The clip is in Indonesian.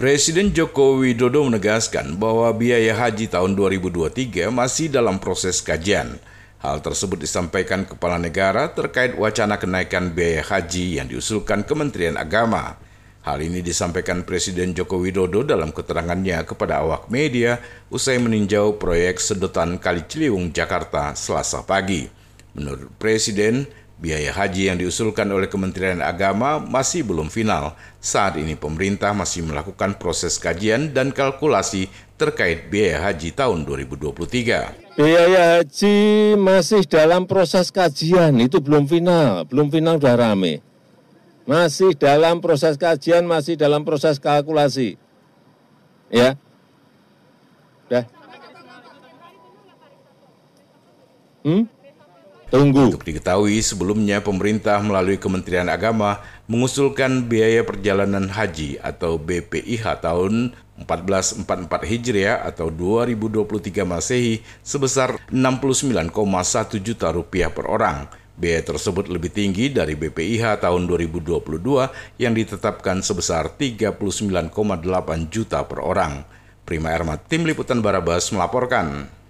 Presiden Joko Widodo menegaskan bahwa biaya haji tahun 2023 masih dalam proses kajian. Hal tersebut disampaikan Kepala Negara terkait wacana kenaikan biaya haji yang diusulkan Kementerian Agama. Hal ini disampaikan Presiden Joko Widodo dalam keterangannya kepada awak media usai meninjau proyek sedotan Kali Ciliwung, Jakarta, selasa pagi. Menurut Presiden, Biaya haji yang diusulkan oleh Kementerian Agama masih belum final. Saat ini pemerintah masih melakukan proses kajian dan kalkulasi terkait biaya haji tahun 2023. Biaya haji masih dalam proses kajian, itu belum final, belum final sudah rame. Masih dalam proses kajian, masih dalam proses kalkulasi. Ya. Hmm? Tunggu. Untuk diketahui, sebelumnya pemerintah melalui Kementerian Agama mengusulkan biaya perjalanan haji atau BPIH tahun 1444 Hijriah atau 2023 Masehi sebesar 69,1 juta rupiah per orang. Biaya tersebut lebih tinggi dari BPIH tahun 2022 yang ditetapkan sebesar 39,8 juta per orang. Prima Erma, Tim Liputan Barabas melaporkan.